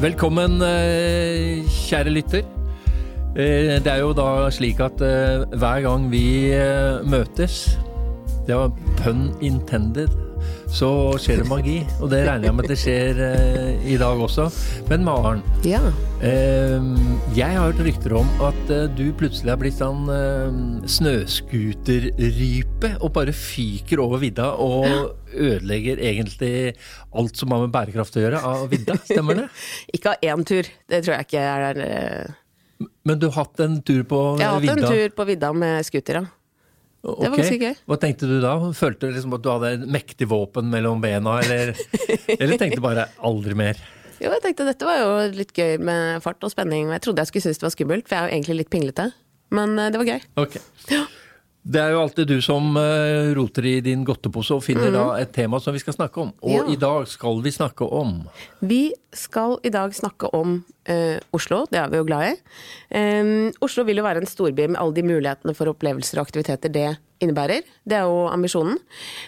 Velkommen, eh, kjære lytter. Eh, Det er jo da slik at eh, hver gang vi møtes, det var pun intended, så skjer det magi. Og det regner jeg med at det skjer eh, i dag også. Men Maren, Ja. eh, jeg har hørt rykter om at eh, du plutselig har blitt sånn eh, snøscooterrype og bare fyker over vidda og ødelegger egentlig alt som har med bærekraft å gjøre av vidda. Stemmer det? Ikke av én tur, det tror jeg ikke er der Men du har hatt en tur på vidda? Jeg har hatt en tur på vidda med scooter, ja. Det var ganske gøy. Hva tenkte du da? Følte du liksom at du hadde et mektig våpen mellom bena, eller, eller tenkte bare 'aldri mer'? Jo, jeg tenkte dette var jo litt gøy med fart og spenning. og Jeg trodde jeg skulle synes det var skummelt, for jeg er jo egentlig litt pinglete. Men eh, det var gøy. Ok. Det er jo alltid du som eh, roter i din godtepose og finner da et tema som vi skal snakke om. Og. Ja. i dag skal vi snakke om Vi skal i dag snakke om eh, Oslo, det er vi jo glad i. Eh, Oslo vil jo være en storby med alle de mulighetene for opplevelser og aktiviteter det innebærer. Det er jo ambisjonen.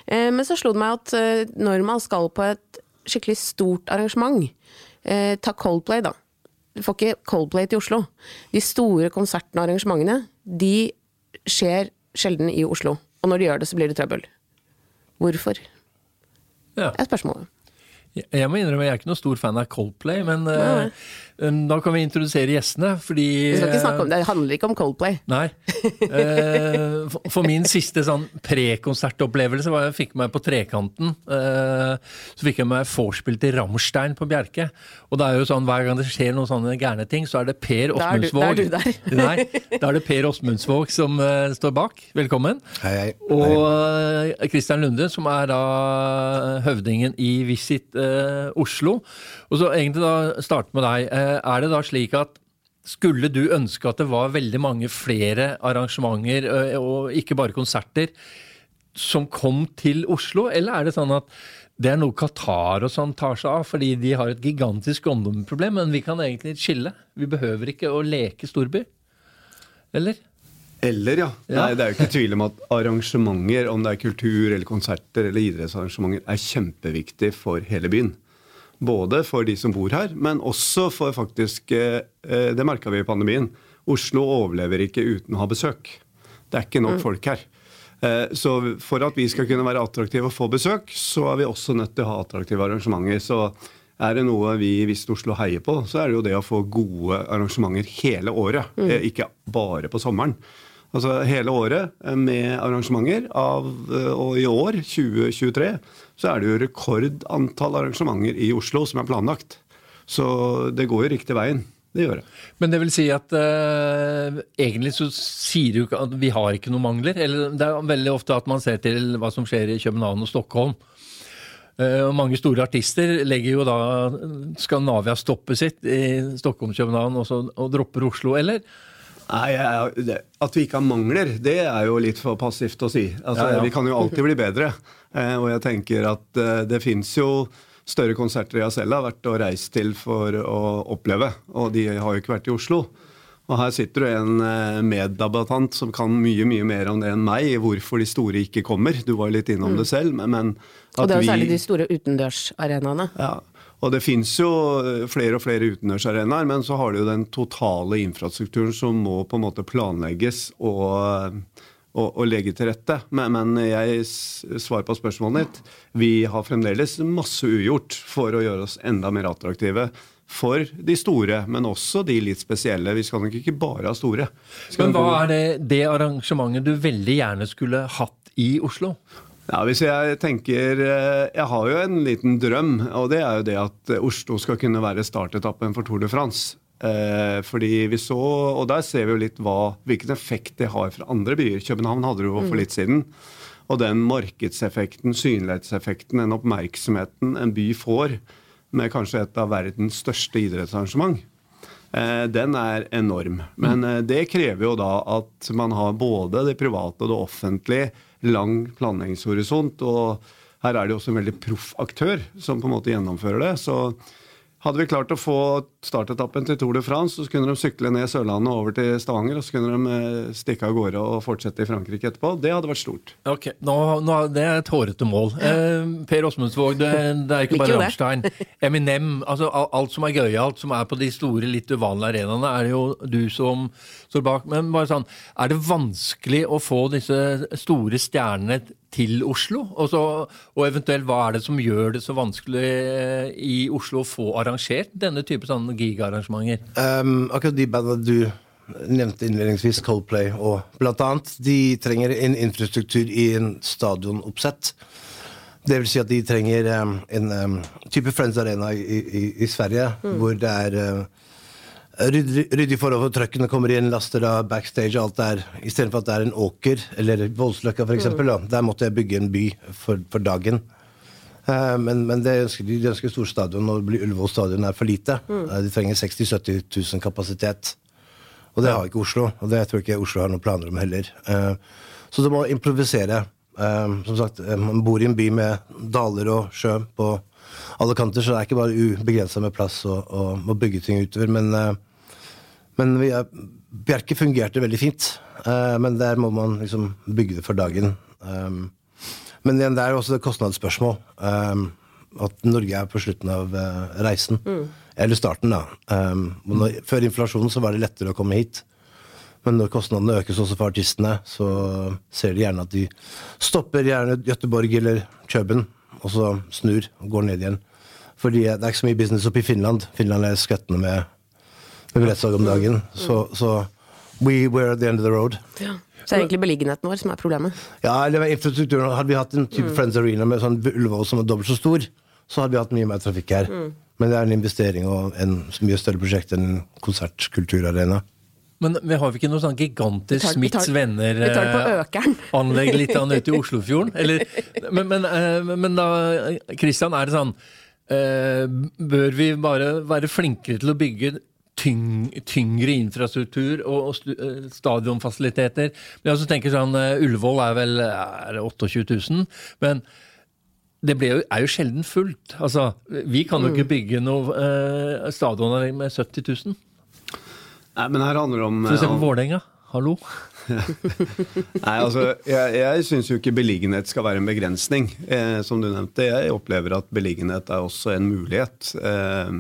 Eh, men så slo det meg at eh, når man skal på et skikkelig stort arrangement, eh, ta Coldplay da. Du får ikke Coldplay til Oslo. De store konsertene og arrangementene, de skjer sjelden i Oslo. Og når de gjør det, så blir det trøbbel. Hvorfor? ja. Det er spørsmålet. Jeg må innrømme, jeg er ikke noen stor fan av Coldplay, men um, da kan vi introdusere gjestene, fordi Vi skal ikke snakke om eh, det, det handler ikke om Coldplay. Nei. Eh, for- min siste sånn prekonsertopplevelse var jeg fikk meg på Trekanten. eh, så fikk jeg meg vorspiel til Rammstein på Bjerke. Og det er jo sånn hver gang det skjer noen sånne gærne ting, så er det Per er Åsmundsvåg. da er du der. Nei, da er det Per Åsmundsvåg som står bak. Velkommen. Hei, hei. Og Christian Lunde, som er da høvdingen i Visit Oslo. Og så egentlig da starte med deg. Eh, er det da slik at skulle du ønske at det var veldig mange flere arrangementer, eh, og ikke bare konserter, som kom til Oslo, eller er det sånn at det er noe Qatar og sånn tar seg av, fordi de har et gigantisk omdømmeproblem, men vi kan egentlig skille. Vi behøver ikke å leke storby. Eller? Eller, ja. Ja. Nei, det er jo ikke tvil om at arrangementer, om det er kultur eller konserter eller idrettsarrangementer, er kjempeviktig for hele byen. Både for de som bor her, men også for faktisk eh, eh, Det merka vi i pandemien. Oslo overlever ikke uten å ha besøk. Det er ikke nok folk her. Eh, Så for at vi skal kunne være attraktive og få besøk, så er vi også nødt til å ha attraktive arrangementer. Så er det noe vi i Visst Oslo heier på, så er det jo det å få gode arrangementer hele året. eh, Ikke bare på sommeren. Altså hele året eh, med arrangementer. Av, eh, og i år, 2023, så er det jo rekordantall arrangementer i Oslo som er planlagt. Så det går jo riktig veien. Det gjør det. Men det vil si at eh, egentlig så sier du ikke at vi har ikke noen mangler. Eller det er veldig ofte at man ser til hva som skjer i København og Stockholm. Eh, og mange store artister legger jo da Skandinavia stoppet sitt i Stockholm, København og, og dropper Oslo, eller? Nei, jeg- At vi ikke har mangler, det er jo litt for passivt å si. Altså, Ja, ja. Vi kan jo alltid bli bedre. Eh, og jeg tenker at eh, det fins jo større konserter jeg selv har vært og reist til for å oppleve, og de har jo ikke vært i Oslo. Og her sitter det en eh, meddebattant som kan mye mye mer om det enn meg, hvorfor de store ikke kommer. Du var jo litt innom det selv, men, men Og det er jo vi- særlig de store utendørsarenaene. ja, og det fins jo eh, flere og flere utendørsarenaer, men så har du jo den totale infrastrukturen som må på en måte planlegges og, og, og legge til rette. Men, men jeg svarer på spørsmålet ditt. Vi har fremdeles masse ugjort for å gjøre oss enda mer attraktive. For de store, men også de litt spesielle. Vi skal nok ikke bare ha store. Skal Men hva er det, det arrangementet du veldig gjerne skulle hatt i Oslo? Ja, hvis jeg tenker eh, Jeg har jo en liten drøm, og det er jo det at Oslo skal kunne være startetappen for Tour de France. Eh, fordi vi så, og der ser vi jo litt hva, hvilken effekt det har fra andre byer. København hadde det jo for litt siden. Og den markedseffekten, synlighetseffekten, den oppmerksomheten en by får med kanskje et av verdens største idrettsarrangement, eh, den er enorm. Men eh, det krever jo da at man har både det private og det offentlige lang planleggingshorisont. Og her er det jo også en veldig proff aktør som på en måte gjennomfører det. Så Hadde vi klart å få startetappen til Tour de France, så kunne de sykle ned Sørlandet over til Stavanger, og så kunne de eh, stikke av gårde og fortsette i Frankrike etterpå. Det hadde vært stort. Ok, nå, nå, Det er et hårete mål. Eh, per Åsmundsvåg, det, det, er ikke bare Rammstein. Eminem, altså alt som er gøyalt, som er på de store, litt uvanlige arenaene, er det jo du som står bak. Men bare sånn, er det vanskelig å få disse store stjernene til Oslo? Og, så, og, eventuelt hva er det som gjør det så vanskelig eh, i Oslo å få arrangert denne type sånn gigaarrangementer? Um, akkurat de bandene du nevnte innledningsvis, Coldplay og blant annet, de trenger en infrastruktur i en stadionoppsett. Det vil si at de trenger um, en um, type Friends Arena i, i, i Sverige, mm. hvor det er uh, ryddig forhold for truckene kommer inn, laster av backstage og alt der. Istedenfor at det er en åker, eller Voldsløkka f.eks. Mm. Der måtte jeg bygge en by for, for dagen. Uh, men, men ønsker, de ønsker stor stadion, og Ullevål stadion er for lite. Mm. Uh, de trenger 60 000-70 000 kapasitet. Og det har ikke Oslo. Og det tror jeg ikke Oslo har noen planer om heller. Uh, så du må improvisere. som sagt, man bor i en by med daler og sjø på alle kanter, så det er ikke bare ubegrensa med plass å, å, å, bygge ting utover. Men, uh, men vi er, Bjerke fungerte veldig fint, uh, men der må man liksom bygge det for dagen. Um, men igjen, det er også et kostnadsspørsmål. At Norge er på slutten av reisen. Mm. Eller starten, da. Når, før inflasjonen så var det lettere å komme hit. Men når kostnadene økes også for artistene, så ser de gjerne at de stopper gjerne Göteborg eller Køben og så snur og går ned igjen. Fordi det er ikke så mye business oppe i Finland. Finland er skvettende med, med billettsalg om dagen. Så, så we were at the end of the road. Ja. Så det er egentlig beliggenheten vår som er problemet? Ja, eller infrastrukturen. Hadde vi hatt en type mm. Friends Arena med sånn Ullevål som er dobbelt så stor, så hadde vi hatt mye mer trafikk her. Mm. Men det er en investering og en mye større prosjekt enn en konsertkulturarena. Men vi har vi ikke noe sånn gigantisk Smiths venner-anlegg eh, litt ute i Oslofjorden? Eller, men, men, eh, men, da, Christian, er det sånn eh, Bør vi bare være flinkere til å bygge tyng, tyngre infrastruktur og, og eh, stadionfasiliteter? Men jeg tenker sånn, Ullevål er vel er 28 000, men det jo, er jo sjelden fullt. Altså, vi kan jo ikke mm. bygge noe stadioner med 70 000. Nei, men her handler det om For eksempel Vålerenga. Hallo? Nei, altså, Jeg, jeg syns jo ikke beliggenhet skal være en begrensning. Eh, som du nevnte, jeg opplever at beliggenhet er også en mulighet. Eh,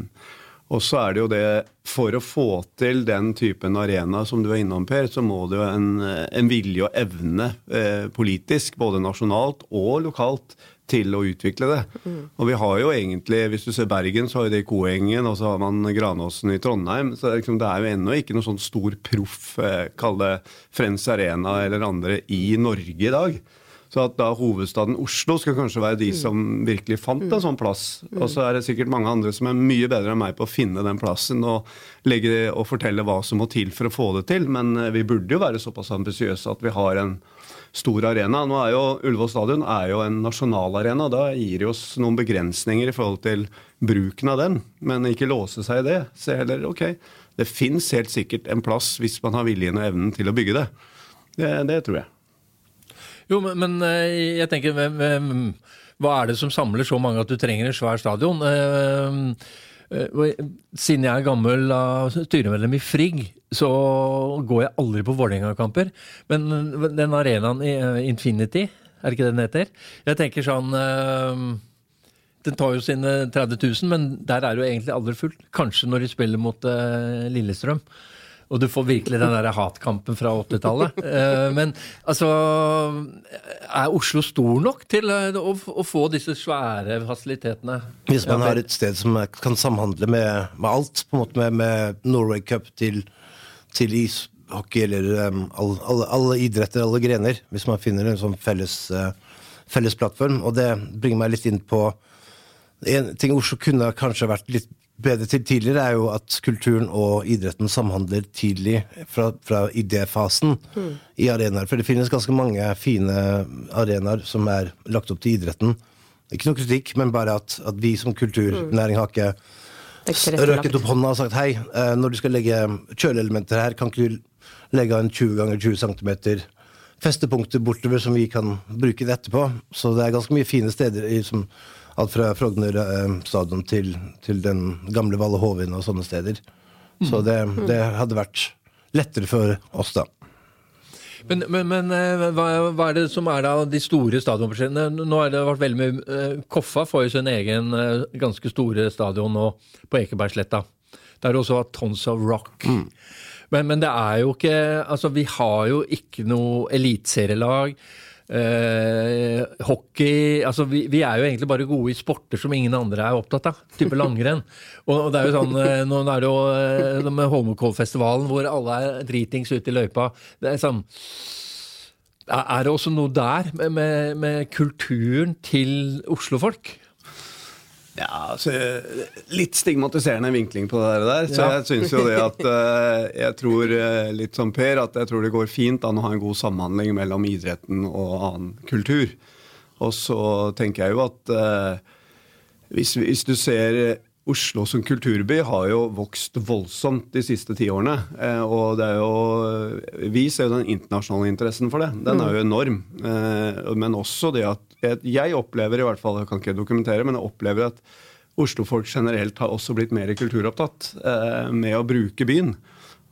og så er det jo det For å få til den typen arena som du er innom, Per, så må det jo en, en vilje og evne eh, politisk, både nasjonalt og lokalt, til å utvikle det. Mm. Og vi har jo egentlig, hvis du ser Bergen, så har jo det Koengen, og så har man Granåsen i Trondheim. Så liksom, det er jo ennå ikke noe sånn stor proff, eh, kall det Frens Arena eller andre, i Norge i dag. Så at da hovedstaden Oslo skal kanskje være de mm. som virkelig fant en sånn plass. Og så er det sikkert mange andre som er mye bedre enn meg på å finne den plassen og, legge, og fortelle hva som må til for å få det til. Men eh, vi burde jo være såpass ambisiøse at vi har en stor arena. Nå er jo Ullevål stadion er jo en nasjonalarena. Da gir det oss noen begrensninger i forhold til bruken av den. Men ikke låse seg i det. Se heller ok, det fins helt sikkert en plass hvis man har viljen og evnen til å bygge det. Det, det tror jeg. Jo, men, men eh, jeg tenker hva er det som samler så mange at du trenger en svær stadion? Eh, siden jeg er gammel styremedlem i Frigg, så går jeg aldri på Vålerenga-kamper. Men den arenaen i eh, Infinity, er det ikke det den heter? Jeg tenker sånn eh, Den tar jo sine 30 000, men der er det jo egentlig aldri fullt. Kanskje når de spiller mot eh, Lillestrøm. Og du får virkelig den der hatkampen fra 80-tallet. Men altså Er Oslo stor nok til å, å, få disse svære fasilitetene? Hvis man har et sted som kan samhandle med, med alt, på en måte med, med Norway Cup til til ishockey eller um, alle, alle, alle, idretter, alle grener, hvis man finner en sånn felles, uh, felles plattform. Og det bringer meg litt inn på En ting Oslo kunne kanskje vært litt bedre til tidligere, er jo at kulturen og idretten samhandler tidlig fra, fra idéfasen mm. i arenaer. For det finnes ganske mange fine arenaer som er lagt opp til idretten. Ikke noe kritikk, men bare at, at vi som kulturnæring har ikke røket opp hånda og sagt hei, eh, når du skal legge kjøleelementer her, kan ikke du legge en 20 ganger 20 cm festepunkter bortover som vi kan bruke det etterpå. Så det er ganske mye fine steder i, som Alt fra Frogner eh, stadion til, til den gamle Valle Hovin og sånne steder. Så det, det hadde vært lettere for oss, da. Men, men, men eh, hva, hva er det som er da de store stadionprosjektene? Nå har det vært veldig mye eh, Koffa får jo sin egen ganske store stadion nå på Ekebergsletta. Der også Tons of Rock. Men, men det er jo ikke Altså, vi har jo ikke noe eliteserielag. Eh, hockey altså vi, vi er jo egentlig bare gode i sporter som ingen andre er opptatt av. Type langrenn. og, og det er jo sånn, uh, Nå er det jo uh, med Holmenkollfestivalen hvor alle er dritings ute i løypa. Det er sånn er det også noe der med, med, med kulturen til oslofolk? Ja, altså, Litt stigmatiserende vinkling på det der. Så Ja. jeg syns jo det at eh, Jeg tror eh, litt som Per, at jeg tror det går fint an å ha en god samhandling mellom idretten og annen kultur. Og så tenker jeg jo at eh, hvis, hvis du ser Oslo som kulturby har jo vokst voldsomt de siste ti årene. Eh, og det er jo Vi ser jo den internasjonale interessen for det. Den er jo enorm. Eh, men også det at jeg, jeg opplever i hvert fall, jeg kan ikke dokumentere, men jeg opplever at Oslofolk generelt har også blitt mer kulturopptatt eh, med å bruke byen.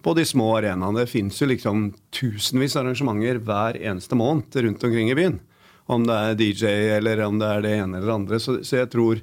På de små arenaene. Det fins jo liksom tusenvis av arrangementer hver eneste måned rundt omkring i byen. Om det er DJ eller om det er det ene eller det andre. Så, så jeg tror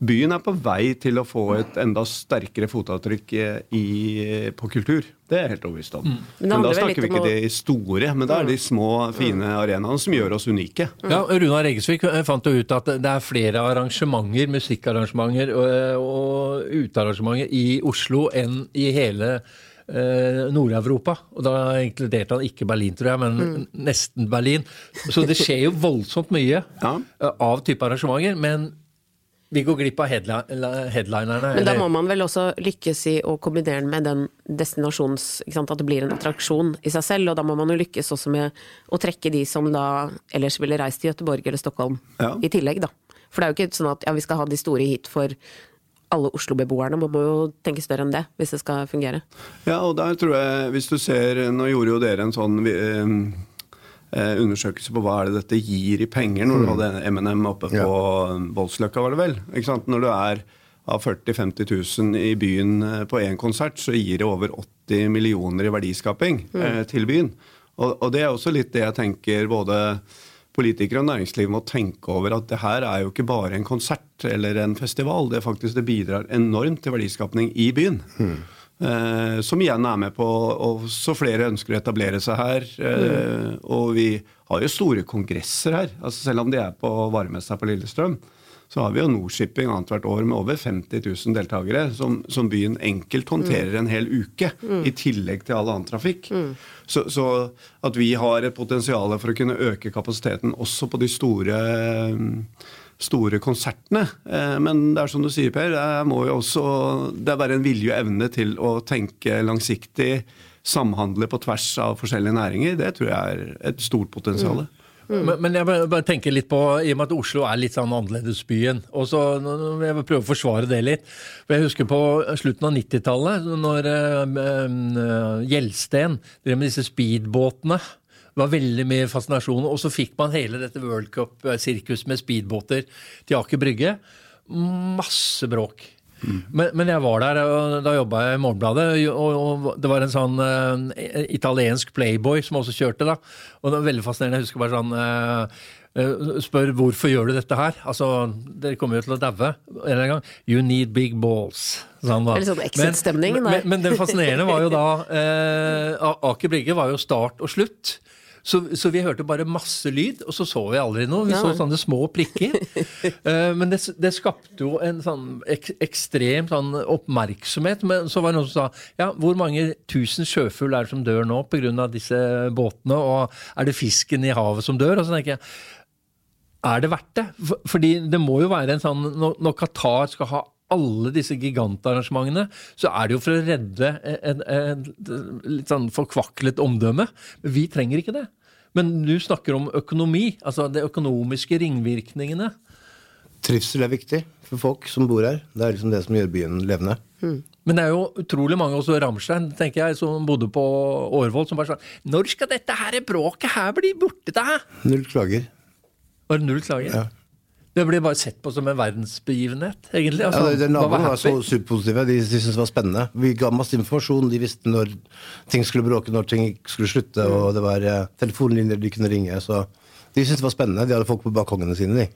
byen er på vei til å få et enda sterkere fotavtrykk i, i- på kultur. Det er jeg helt overbevist om. Men Men da snakker vi ikke om de store, men da er de små, fine arenaene som gjør oss unike. Ja, Runar Eggesvik eh, fant jo ut at det er flere arrangementer, musikkarrangementer og, og utearrangementer i Oslo enn i hele eh, Nord-Europa. Og da inkluderte han ikke Berlin, tror jeg, men nesten Berlin. Så det skjer jo voldsomt mye Ja. eh, av type arrangementer. Men vi går glipp av headlinerne. Men da må man vel også lykkes i å kombinere den med den destinasjons... Ikke sant? At det blir en attraksjon i seg selv. Og da må man jo lykkes også med å trekke de som da ellers ville reist til Gøteborg eller Stockholm Ja. i tillegg, da. For det er jo ikke sånn at ja, vi skal ha de store hit for alle Oslo-beboerne. Man må jo tenke større enn det hvis det skal fungere. Ja, og der tror jeg, hvis du ser Nå gjorde jo dere en sånn eh, undersøkelse på hva er det dette gir i penger, når du hadde M&M oppe på Voldsløkka, var det vel? Når du er av 40 000-50 000 i byen eh, på én konsert, så gir det over 80 millioner i verdiskaping eh, til byen. Og, og det er også litt det jeg tenker både politikere og næringsliv må tenke over at det her er jo ikke bare en konsert eller en festival. Det er faktisk det bidrar enormt til verdiskapning i byen. Eh, som igjen er med på og så flere ønsker å etablere seg her. Eh, Og vi har jo store kongresser her. altså Selv om de er på varemessa på Lillestrøm, så har vi jo Nordshipping annethvert år med over 50 000 deltakere, som, som byen enkelt håndterer en hel uke, i tillegg til all annen trafikk. Så, så at vi har et potensial for å kunne øke kapasiteten også på de store store konsertene. Eh, Men det er som du sier, Per, det må jo også det er bare en vilje og evne til å tenke langsiktig, samhandle på tvers av forskjellige næringer. Det tror jeg er et stort potensial. Men, men jeg bare, tenker litt på, i og med at Oslo er litt sånn annerledesbyen, og så nå vil jeg prøve å forsvare det litt. For Jeg husker på slutten av 90-tallet, når eh, eh, Gjelsten drev med disse speedbåtene. Var veldig mye fascinasjon, og så fikk man hele dette World Cup-sirkus med speedbåter til Aker Brygge. Masse bråk. Men, men jeg var der, og da jobba jeg i Morgenbladet, og, og det var en sånn uh, italiensk playboy som også kjørte, da. Og det var veldig fascinerende. Jeg husker bare sånn uh, Spør hvorfor gjør du dette her? Altså, dere kommer jo til å daue en eller annen gang. You need big balls. Sånn, da. Det er sånn Exit-stemning, Men, men, men det fascinerende var jo da Aker Brygge var jo start og slutt. Så, så vi hørte bare masse lyd, og så så vi aldri noe. Vi så sånne små prikker. Eh, men det, det skapte jo en sånn ek, ekstrem sånn oppmerksomhet. Men så var det noen som sa ja, hvor mange tusen sjøfugl er det som dør nå pga. disse båtene? Og er det fisken i havet som dør? Og så tenker jeg er det verdt det? For- Fordi det må jo være en sånn når Qatar skal ha alle disse gigantarrangementene, så er det jo for å redde en, en, en litt sånn forkvaklet omdømme. Vi trenger ikke det. Men du snakker om økonomi, altså de økonomiske ringvirkningene. Trivsel er viktig for folk som bor her. Det er liksom det som gjør byen levende. Men det er jo utrolig mange, også Ramstein, tenker jeg, som bodde på Årvoll, som bare sa Når skal dette her bråket her bli borte, da? Null klager. Var det null klager? Ja. Det blir bare sett på som en verdensbegivenhet, egentlig. Altså, Ja, Naboene var så superpositive. De, de syntes det var spennende. Vi ga masse informasjon. De visste når ting skulle bråke, når ting skulle slutte, og det var eh, telefonlinjer de kunne ringe. Så de syntes det var spennende. De hadde folk på balkongene sine, de.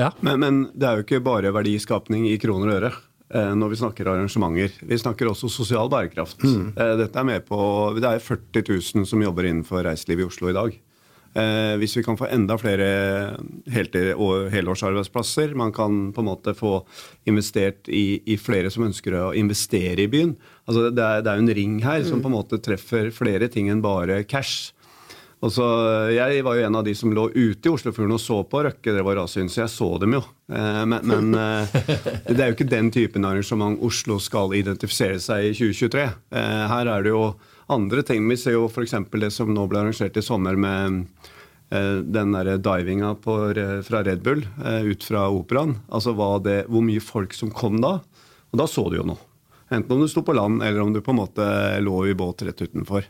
Ja. Men, men det er jo ikke bare verdiskapning i kroner og øre eh, når vi snakker arrangementer. Vi snakker også sosial bærekraft. Eh, dette er med på, Det er 40 000 som jobber innenfor reiseliv i Oslo i dag. Eh, hvis vi kan få enda flere helårsarbeidsplasser, man kan på en måte få investert i, i flere som ønsker å investere i byen. Altså det, er, det er en ring her som på en måte treffer flere ting enn bare cash. Så, Jeg var jo en av de som lå ute i Oslofjorden og så på Røkke Det var raste så jeg så dem jo. Eh, Men, men eh, det er jo ikke den typen arrangement Oslo skal identifisere seg i 2023. Eh, Her er det jo andre ting. Vi ser jo f.eks. det som nå ble arrangert i sommer med eh, den der divinga på, fra Red Bull eh, ut fra operaen. Altså det, hvor mye folk som kom da. Og da så du jo noe. Enten om du sto på land, eller om du på en måte lå i båt rett utenfor.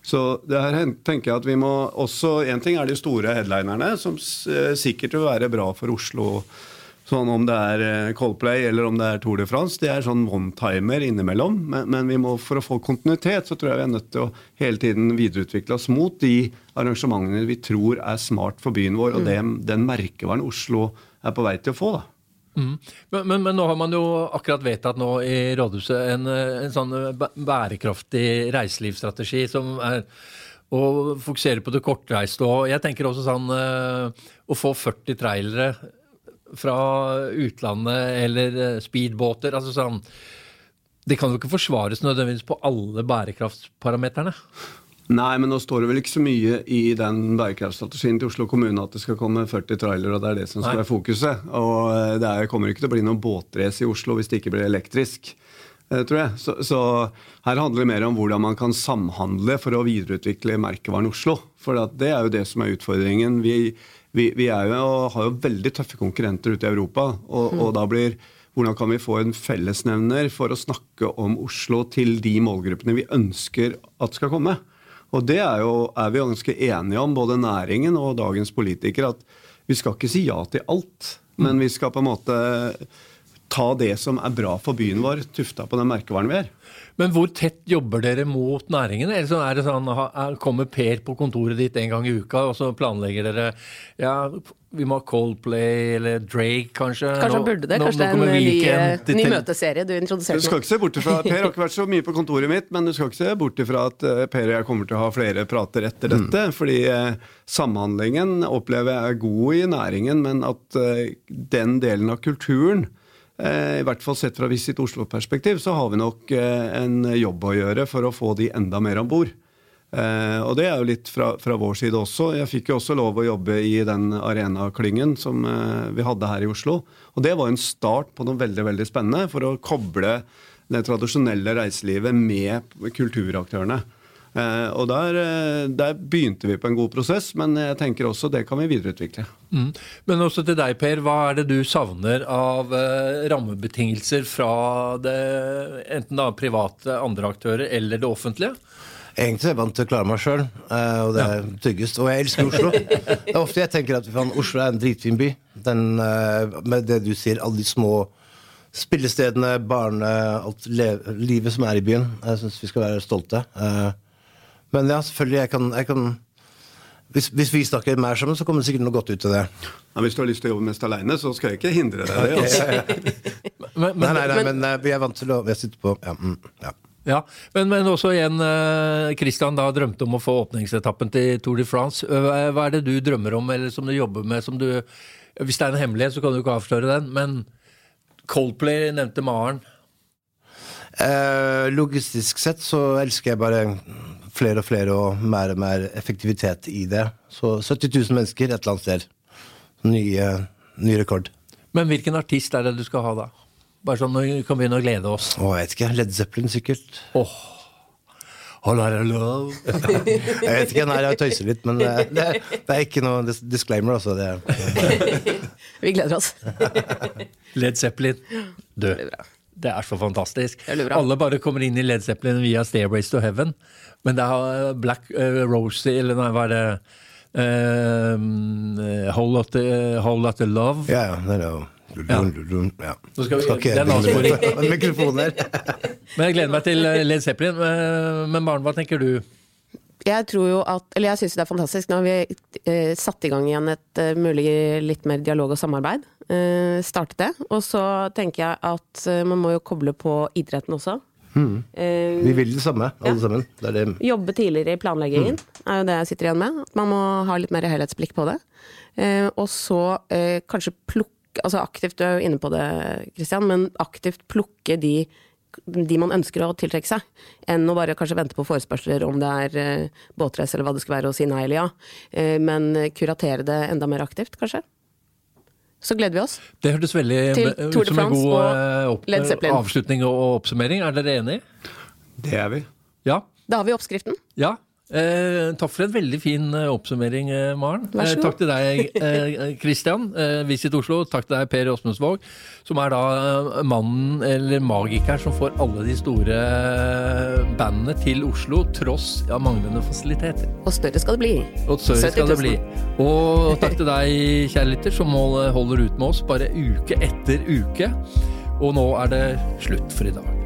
Så det her tenker jeg at vi må også En ting er de store headlinerne, som eh, sikkert vil være bra for Oslo. Sånn om det er eh, Coldplay eller om det er Tour de France. Det er sånn one-timer innimellom. Men, men vi må, for å få kontinuitet så tror jeg vi er nødt til å hele tiden videreutvikle oss mot de arrangementene vi tror er smart for byen vår, og det, den merkevaren Oslo er på vei til å få. da. Mm. Men, men, men nå har man jo akkurat vedtatt nå i rådhuset en, eh, en sånn eh, bærekraftig reiselivsstrategi som er å fokusere på det kortreiste. Og jeg tenker også sånn å få 40 trailere fra utlandet eller eh, speedbåter. altså sånn Det kan jo ikke forsvares nødvendigvis på alle bærekraftsparameterne. Nei, men nå står det vel ikke så mye i den bærekraftstrategien til Oslo kommune at det skal komme 40 trailere, og det er det som skal Nei. være fokuset. Og eh, det er, kommer ikke til å bli noen båtrace i Oslo hvis det ikke blir elektrisk. eh, Tror jeg. Så, så her handler det mer om hvordan man kan samhandle for å videreutvikle merkevaren Oslo. For det er jo det som er utfordringen. Vi, vi, vi er jo, har jo veldig tøffe konkurrenter ute i Europa. Og, og da blir hvordan kan vi få en fellesnevner for å snakke om Oslo til de målgruppene vi ønsker at skal komme? Og det er, jo, er vi jo ganske enige om, både næringen og dagens politikere, at vi skal ikke si ja til alt. Men vi skal på en måte ta det som er bra for byen vår, tufta på den merkevaren vi er. Men hvor tett jobber dere mot næringene? Eller så er det sånn, er- kommer Per på kontoret ditt en gang i uka, og så planlegger dere ja, vi må ha Coldplay eller Drake, kanskje? Kanskje han burde det? nå- Kanskje nå det er en ny, Weekend ny, ny møteserie du Du skal ikke se bort ifra, Per har ikke vært så mye på kontoret mitt, men du skal ikke se bort ifra at eh, Per og jeg kommer til å ha flere prater etter dette. Fordi eh, samhandlingen opplever jeg er god i næringen, men at eh, den delen av kulturen eh, i hvert fall sett fra Visit Oslo-perspektiv, så har vi nok eh, en jobb å gjøre for å få de enda mer om bord. Eh, og det er jo litt fra, fra vår side også. Jeg fikk jo også lov å jobbe i den arenaklyngen som eh, vi hadde her i Oslo. Og det var en start på noe veldig veldig spennende for å koble det tradisjonelle reiselivet med kulturaktørene. Eh, og der, eh, der begynte vi på en god prosess, men jeg tenker også det kan vi videreutvikle. Mm. Men også til deg, Per. Hva er det du savner av eh, rammebetingelser fra det, enten da private andre aktører eller det offentlige? Egentlig er jeg vant til å klare meg sjøl, og det er tryggest. Og jeg elsker Oslo. Det er ofte jeg tenker at Oslo er en dritfin by. Den, med det du sier, alle de små spillestedene, barne... Alt le livet som er i byen. Jeg syns vi skal være stolte. Eh, Men ja, selvfølgelig, jeg kan, jeg kan hvis, hvis vi snakker mer sammen, så kommer det sikkert noe godt ut av det. Ja, hvis du har lyst til å jobbe mest aleine, så skal jeg ikke hindre deg det. Altså. Men, men, Nei, nei, nei, men eh, vi er vant til å sitte på ja, mm, ja. Ja, men, men også igjen, Kristian Christian da drømte om å få åpningsetappen til Tour de France. Eh, Hva er det du drømmer om, eller som du jobber med, som du Hvis det er en hemmelighet, så kan du ikke avsløre den, men Coldplay nevnte Maren. Eh, logistisk sett så elsker jeg bare flere og flere og mer og mer effektivitet i det. Så 70 000 mennesker et eller annet sted. Ny, ny rekord. Men hvilken artist er det du skal ha da? Bare sånn vi kan begynne å glede oss. Å, jeg vet ikke. Led Zeppelin, sikkert. Åh, All I love. Jeg vet ikke, nei, jeg tøyser litt, men eh, det, det er ikke noe disclaimer, altså. Vi gleder oss. Led Zeppelin. død. Det er så fantastisk. Alle bare kommer inn i Led Zeppelin via Stairways to Heaven. Men det er Black uh, Rosie, eller nei, hva er det uh, Whole Lotta Whole Lotta Love. Ja, ja. Det er jo dun, ja. Så skal vi- ikke den mikrofonen her. Men jeg gleder meg til eh, Led Zeppelin. Eh, Men Maren, hva tenker du? Jeg tror jo at, eller jeg syns det er fantastisk. Nå har vi eh, satt i gang igjen et eh, mulig litt mer dialog og samarbeid. Eh, startet det. Og så tenker jeg at eh, man må jo koble på idretten også. Eh, Vi vil det samme, alle sammen. Det det. Jobbe tidligere i planleggingen er jo det jeg sitter igjen med. Man må ha litt mer helhetsblikk på det. Eh, og så eh, kanskje plukke Altså aktivt, du er jo inne på det, Christian, men aktivt plukke de, de man ønsker å tiltrekke seg. Enn å bare kanskje vente på forespørsler om det er eh, båtrace eller hva det skal være, og si nei eller ja. Eh, men kuratere det enda mer aktivt, kanskje. Så gleder vi oss. Det hørtes veldig Til ut som en god eh, opp, avslutning og oppsummering. Er dere enig? Det er vi. Ja? Da har vi oppskriften. Ja. Eh, takk for en veldig fin eh, oppsummering, eh, Maren. Eh, takk til deg, eh, Christian. Eh, Visit Oslo. Takk til deg, Per Åsmundsvåg, som er da mannen, eller magikeren, som får alle de store bandene til Oslo, tross av manglende fasiliteter. Og større skal det bli. Og større skal det bli. Og takk til deg, kjære lytter, som holder ut med oss bare uke etter uke. Og nå er det slutt for i dag.